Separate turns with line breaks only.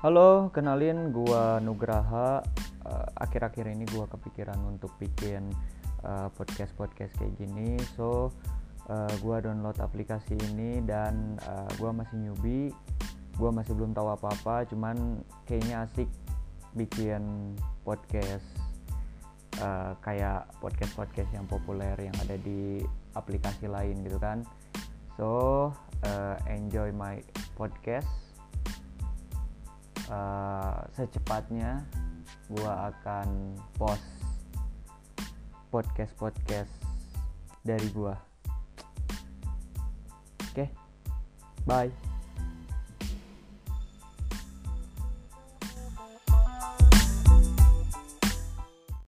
Halo, kenalin gua Nugraha. Eh, Akhir-akhir ini gua kepikiran untuk bikin eh, podcast-podcast kayak gini. So, eh, gua download aplikasi ini dan eh, gua masih newbie. Gua masih belum tahu apa-apa, cuman kayaknya asik bikin podcast kayak podcast-podcast yang populer yang ada di aplikasi lain gitu kan. So, enjoy my podcast uh, secepatnya gua akan post podcast podcast dari gua. Oke? Bye